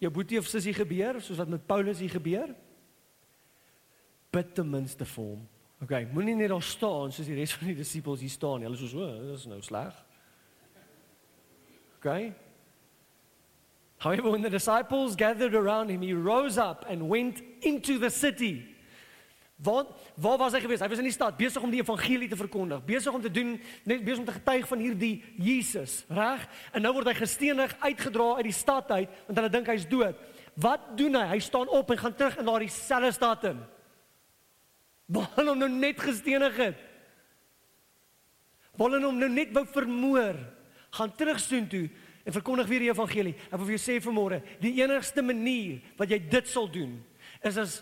jou boetie of sussie gebeur, soos wat met Paulus hier gebeur, bid ten minste vir hom. Okay, moenie net daar staan soos die res van die disippels hier staan. Hulle is so, oh, dis nou sleg. Okay? However, when the disciples gathered around him, he rose up and went into the city. Waar waar was hy gewees? Hy was in die stad besig om die evangelie te verkondig, besig om te doen, net besig om te getuig van hierdie Jesus, reg? En nou word hy gestenig uitgedra uit die stad uit want hulle dink hy's dood. Wat doen hy? Hy staan op en gaan terug in daardie selfde stad in. Waar hulle hom nou net gestenig het. Waar hulle hom nou net wou vermoor. Gaan terug soontoe en verkondig weer die evangelie. Ek wil vir jou sê vanmôre, die enigste manier wat jy dit sal doen is as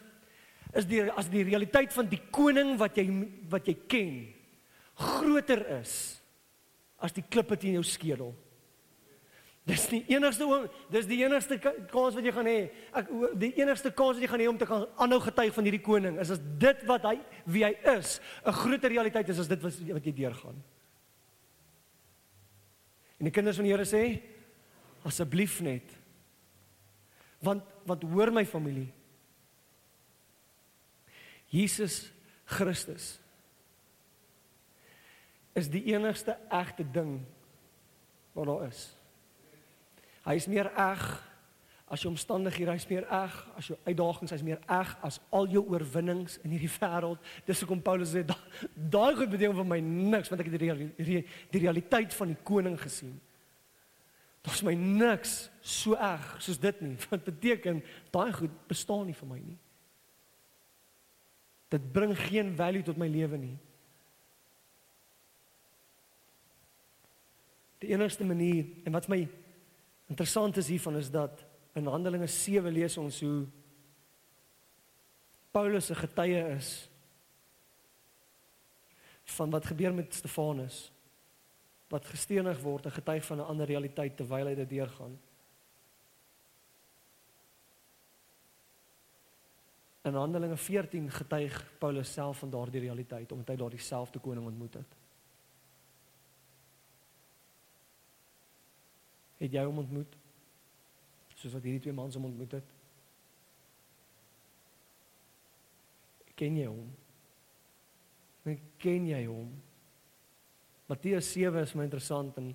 is die as die realiteit van die koning wat jy wat jy ken groter is as die klippe teen jou skedel. Dis die enigste dis die enigste kans wat jy gaan hê. Ek die enigste kans wat jy gaan hê om te kan aanhou getuig van hierdie koning is as dit wat hy wie hy is 'n groter realiteit is as dit wat jy deurgaan. En die kinders van die Here sê asseblief net want want hoor my familie Jesus Christus is die enigste egte ding wat daar is. Hy is meer eg as jou omstandighede, hy is meer eg as jou uitdagings, hy is meer eg as al jou oorwinnings in hierdie wêreld. Dis hoekom Paulus sê daai goed beteken vir my niks want ek het die, die realiteit van die koning gesien. Daar's my niks so eg soos dit nie. Wat beteken daai goed bestaan nie vir my nie. Dit bring geen value tot my lewe nie. Die enigste manier en wat my interessant is hiervan is dat in Handelinge 7 lees ons hoe Paulus 'n getuie is van wat gebeur met Stefanus wat gestenig word 'n getuig van 'n ander realiteit terwyl hy dit deurgaan. In Handelinge 14 getuig Paulus self van daardie realiteit omdat hy daardie selfde koning ontmoet het. Het jy hom ontmoet? Soos wat hierdie twee mans hom ontmoet het? Ken jy hom? Men ken jy hom? Matteus 7 is my interessant en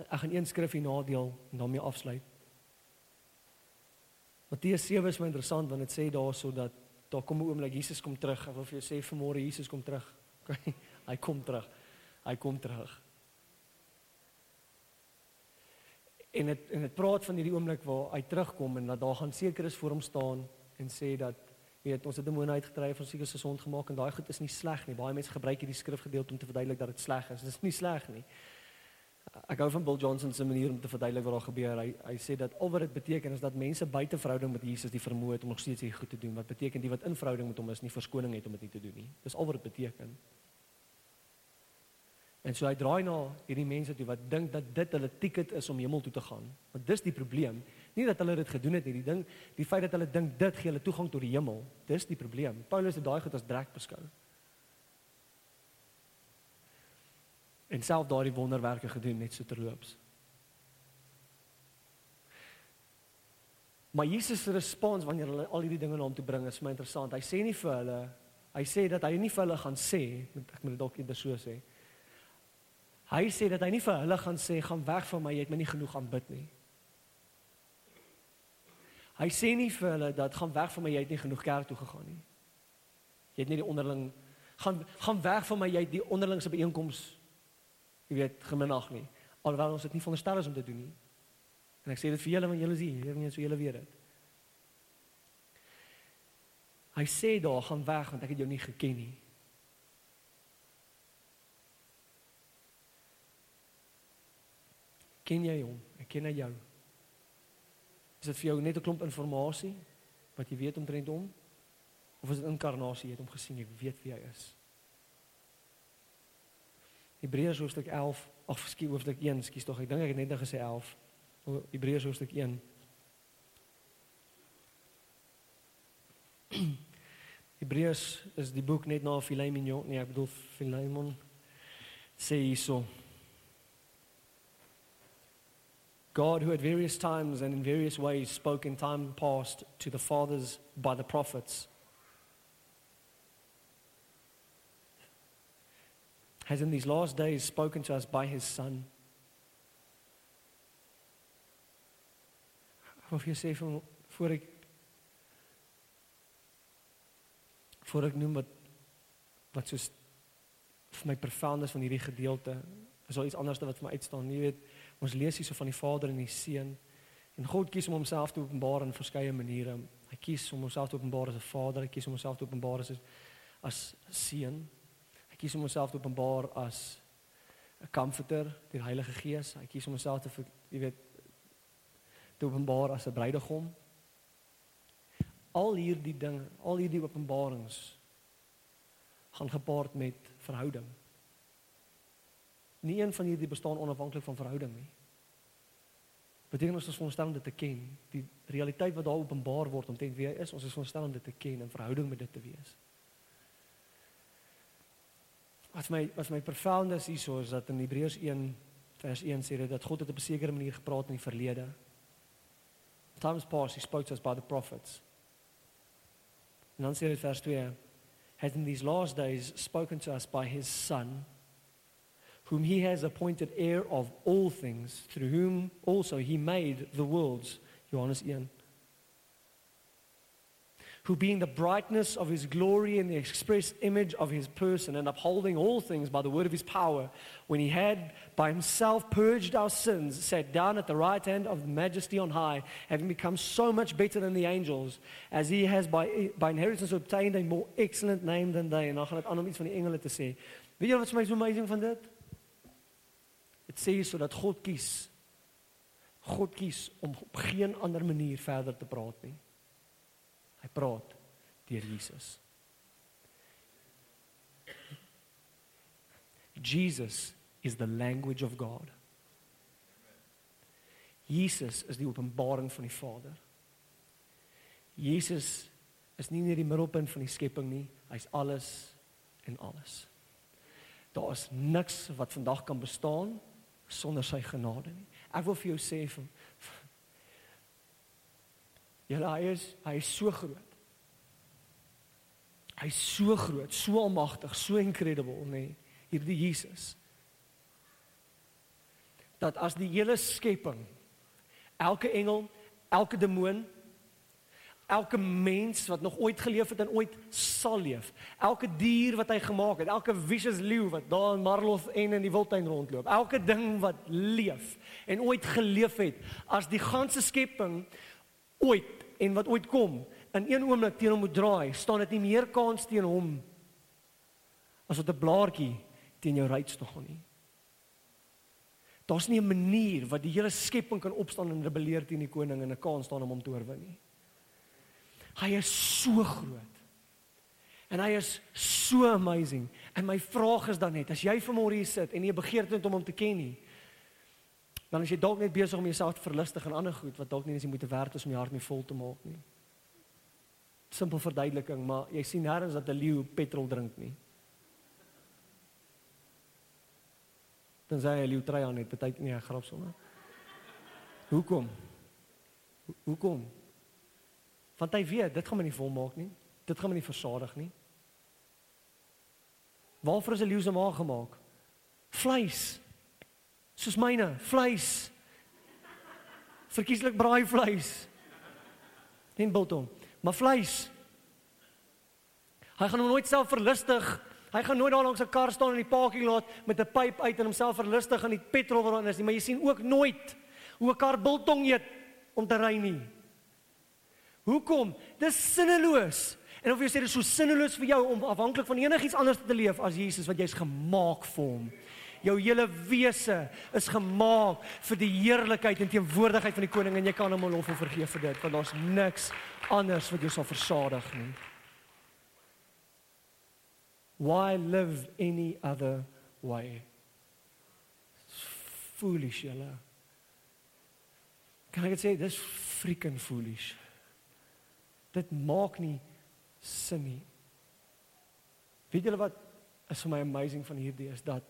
ek gaan een skrif hier nadeel en daarmee afsluit. Matteus 7 is my interessant want dit sê daarso dat daar kom 'n oomblik Jesus kom terug. Ek wil vir jou sê vanmôre Jesus kom terug. Hy kom terug. Hy kom terug. En dit en dit praat van hierdie oomblik waar hy terugkom en dat daar gaan seker is voor hom staan en sê dat weet ons het demone uitgedryf en seker gesond gemaak en daai goed is nie sleg nie. Baie mense gebruik hierdie skrifgedeelte om te verduidelik dat dit sleg is. Dit is nie sleg nie. Ek hou van Bill Johnson se manier om te verduidelik wat daar gebeur. Hy hy sê dat al wat dit beteken is dat mense buite verhouding met Jesus die vermoë het om nog steeds hier goed te doen. Wat beteken die wat in verhouding met hom is nie verskoning het om dit nie te doen nie. Dis al wat dit beteken. En so hy draai na hierdie mense toe wat dink dat dit hulle ticket is om hemel toe te gaan. Want dis die probleem. Nie dat hulle dit gedoen het nie, die ding, die feit dat hulle dink dit gee hulle toegang tot die hemel, dis die probleem. Paulus het daai goed as drek beskou. En self daardie wonderwerke gedoen net so terloops. Maar Jesus se respons wanneer hulle al hierdie dinge na hom toe bring is my interessant. Hy sê nie vir hulle, hy sê dat hy nie vir hulle gaan sê, ek moet dit dalk eerder so sê. Hy sê dat hy nie vir hulle gaan sê gaan weg van my, jy het my nie genoeg aanbid nie. Hy sê nie vir hulle dat gaan weg van my, jy het nie genoeg kerk toe gegaan nie. Jy het nie die onderling gaan gaan weg van my, jy het die onderlingse byeenkoms jy weet geminag nie. Alhoewel ons dit nie veronderstel is om te doen nie. En ek sê dit vir julle want julle is hier, julle so julle weet dit. Hy sê daar gaan weg want ek het jou nie geken nie. Ken jy hom? Ek ken hy jou. Is dit vir jou net 'n klomp inligting wat jy weet omtrent hom? Of is dit inkarnasie, jy het hom gesien, jy weet wie hy is? Hebreërs hoofstuk 11, of skielik hoofstuk 1, skies tog, ek dink ek het net nou gesê 11. Hebreërs hoofstuk 1. Hebreërs is die boek net na Philemon, nee, ek bedoel Philemon sê hierso. God, who at various times and in various ways spoke in time past to the fathers by the prophets, has in these last days spoken to us by his Son. Of jy sê van voor ek voor ek noem wat wat so vir my profound is van hierdie gedeelte, is daar iets anders wat vir my uitstaan. Jy weet, Ons lees hier so van die Vader en die Seun. En God kies om homself te openbaar in verskeie maniere. Hy kies om homself te openbaar as 'n Vader, hy kies om homself te openbaar as as Seun. Kies om homself te openbaar as 'n comforter, die Heilige Gees. Hy kies om homself te jy weet te openbaar as 'n bruidegom. Al hierdie dinge, al hierdie openbarings gaan gepaard met verhouding. Nie een van hierdie bestaan onafhanklik van verhouding nie. Beteken ons is veronderstel om dit te ken, die realiteit wat daar openbaar word omtrent wie hy is, ons is veronderstel om dit te ken en verhouding met dit te wees. Wat my wat my profound is hierso is dat in Hebreërs 1 vers 1 sê dit dat God het op 'n sekere manier gepraat in die verlede. Times past he spoke to us by the prophets. En dan sê dit vers 2 has in these last days spoken to us by his son whom he has appointed heir of all things through whom also he made the worlds Johannes 1 who being the brightness of his glory and the express image of his person, and upholding all things by the word of his power, when he had by himself purged our sins, sat down at the right hand of majesty on high, having become so much better than the angels, as he has by, by inheritance obtained a more excellent name than they. En dan gaan dit aan iets van die engele te sê. Weet jy wat vir my so amazing van dit? Dit sê sodat God kies. God kies om op geen ander manier verder te praat nie. Hy praat deur Jesus. Jesus is the language of God. Jesus is die openbaring van die Vader. Jesus is nie net die middelpunt van die skepping nie, hy's alles en alles. Daar is niks wat vandag kan bestaan sonder sy genade nie. Ek wil vir jou sê van Julle hy is hy is so groot. Hy's so groot, so almagtig, so incredible, nê, nee, hierdie Jesus. Dat as die hele skepping, elke engel, elke demoon, elke mens wat nog ooit geleef het en ooit sal leef, elke dier wat hy gemaak het, elke vicious leeu wat daar in Marloth en in die wildtuin rondloop, elke ding wat leef en ooit geleef het, as die ganse skepping ooit en wat ooit kom in een oomblik teen hom moet draai, staan dit nie meer kans teen hom as wat 'n blaartjie teen jou ruit staan nie. Daar's nie 'n manier wat die hele skepping kan opstaan en rebelleer teen die koning en 'n kans staan om hom te oorwin nie. Hy is so groot. En hy is so amazing. En my vraag is dan net, as jy vanmôre hier sit en jy begeerte het om hom te ken nie, dan is jy dalk net besig om jouself te verlustig en ander goed wat dalk nie eens jy moet werk om jou hart mee vol te maak nie. Simpel verduideliking, maar jy sien nêrens dat 'n leeu petrol drink nie. Dan sê hy leeu try aan net baie nie 'n grap sommer. Hoekom? Hoekom? Want hy weet dit gaan my nie volmaak nie. Dit gaan my nie versadig nie. Waarvoor is 'n leeu se maag gemaak? Vleis soos myne, vleis. Verkieslik braai vleis. En biltong, maar vleis. Hy gaan hom nooit self verlustig. Hy gaan nooit daar langs 'n kar staan in die parking lot met 'n pyp uit en homself verlustig aan die petrol wat daar is nie, maar jy sien ook nooit hoe 'n kar biltong eet om te ry nie. Hoekom? Dis sinneloos. En of jy sê dit is so sinneloos vir jou om afhanklik van enigiets anders te leef as Jesus wat jy's gemaak vir hom jou hele wese is gemaak vir die heerlikheid en teenwoordigheid van die koning en jy kan hom lof en vergeef vir dit want daar's niks anders wat jou sal versadig nie. Why live any other way? Foolish, julle. Kan ek sê dis freaking foolish. Dit maak nie sin nie. Weet julle wat is vir my amazing van hierdie is dat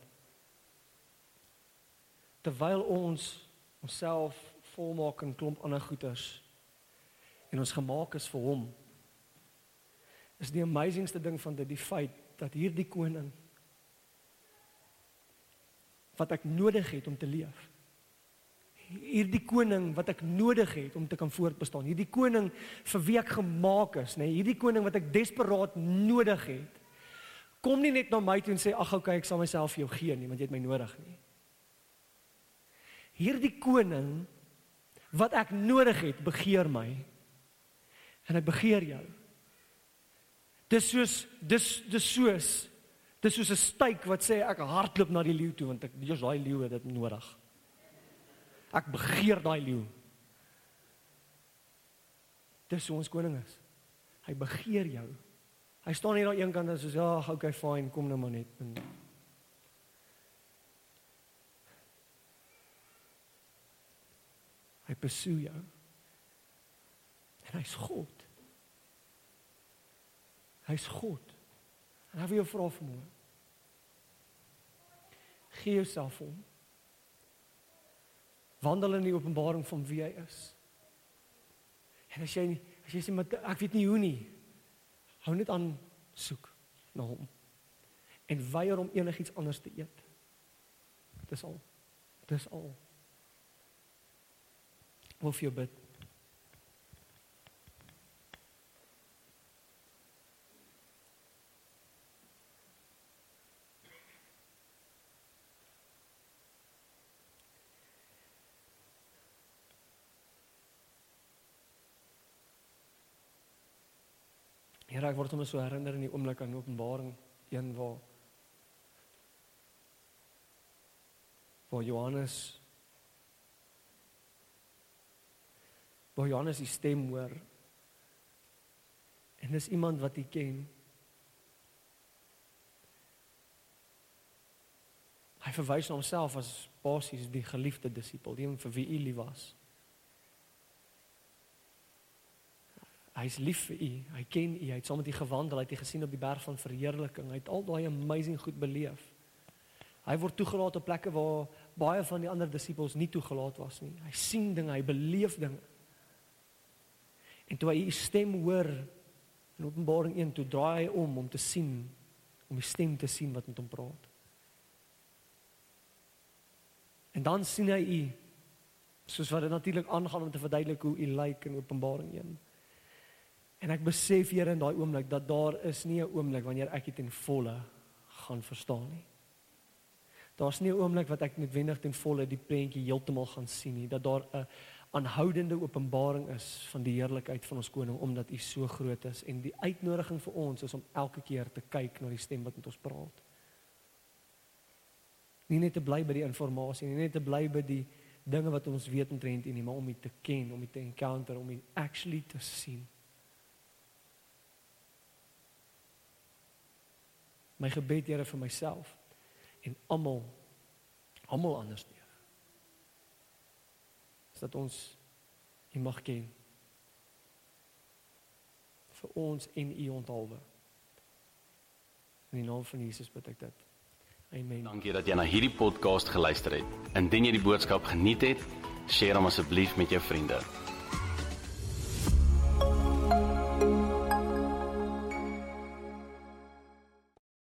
terwyl ons onsself volmaak in klomp ander goeders en ons gemaak is vir hom is die amazingste ding van dit die feit dat hierdie koning wat ek nodig het om te leef hierdie koning wat ek nodig het om te kan voortbestaan hierdie koning vir wie ek gemaak is nê nee, hierdie koning wat ek desperaat nodig het kom nie net na my toe en sê ag okay ek sal myself vir jou gee nie want jy het my nodig nie hierdie koning wat ek nodig het, begeer my. En hy begeer jou. Dis soos dis dis soos Dis soos 'n styk wat sê ek hardloop na die leeu toe want ek weet daai leeu het dit nodig. Ek begeer daai leeu. Dis hoe ons koning is. Hy begeer jou. Hy staan hier aan een kant en sê ja, okay fine, kom nou maar net. En Besoek jou. En hy's God. Hy's God. En hy wil jou vra vanmôre. Gee jouself hom. Wandel in die openbaring van wie hy is. En as jy as jy sê maar ek weet nie hoe nie. Hou net aan soek na hom. En weier om enigiets anders te eet. Dis al. Dis al. Wil vir jou bid. Here, ek word hom so herinner in die oomblik aan Openbaring 1 waar waar Johannes waar Johannes die stem hoor. En dis iemand wat hy ken. Hy verwys na homself as basies die geliefde disipel, die vir wie hy lief was. Hy's lief vir u. Hy ken u. Hy het saam met u gewandel. Hy het u gesien op die berg van verheerliking. Hy het al daai amazing goed beleef. Hy word toegelaat op plekke waar baie van die ander disippels nie toegelaat was nie. Hy sien dinge, hy beleef dinge. En toe hy u stem hoor in Openbaring 1, toe draai hy om om te sien, om die stem te sien wat met hom praat. En dan sien hy u soos wat dit natuurlik aangaan om te verduidelik hoe u lyk in Openbaring 1. En ek besef hier in daai oomblik dat daar is nie 'n oomblik wanneer ek dit in volle gaan verstaan nie. Daar's nie 'n oomblik wat ek noodwendig ten volle die prentjie heeltemal gaan sien nie, dat daar 'n aanhoudende openbaring is van die heerlikheid van ons koning omdat U so groot is en die uitnodiging vir ons is om elke keer te kyk na die stem wat met ons praat. Nie net te bly by die inligting nie, net te bly by die dinge wat ons weet omtrent U nie, maar om U te ken, om U te encounter, om U actually te sien. my gebed Here vir myself en almal almal anders nie. Is dat ons U mag ken vir ons en U onthaalwe. In die naam van Jesus bid ek dit. Amen. Dankie dat jy na hierdie podcast geluister het. Indien jy die boodskap geniet het, deel hom asseblief met jou vriende.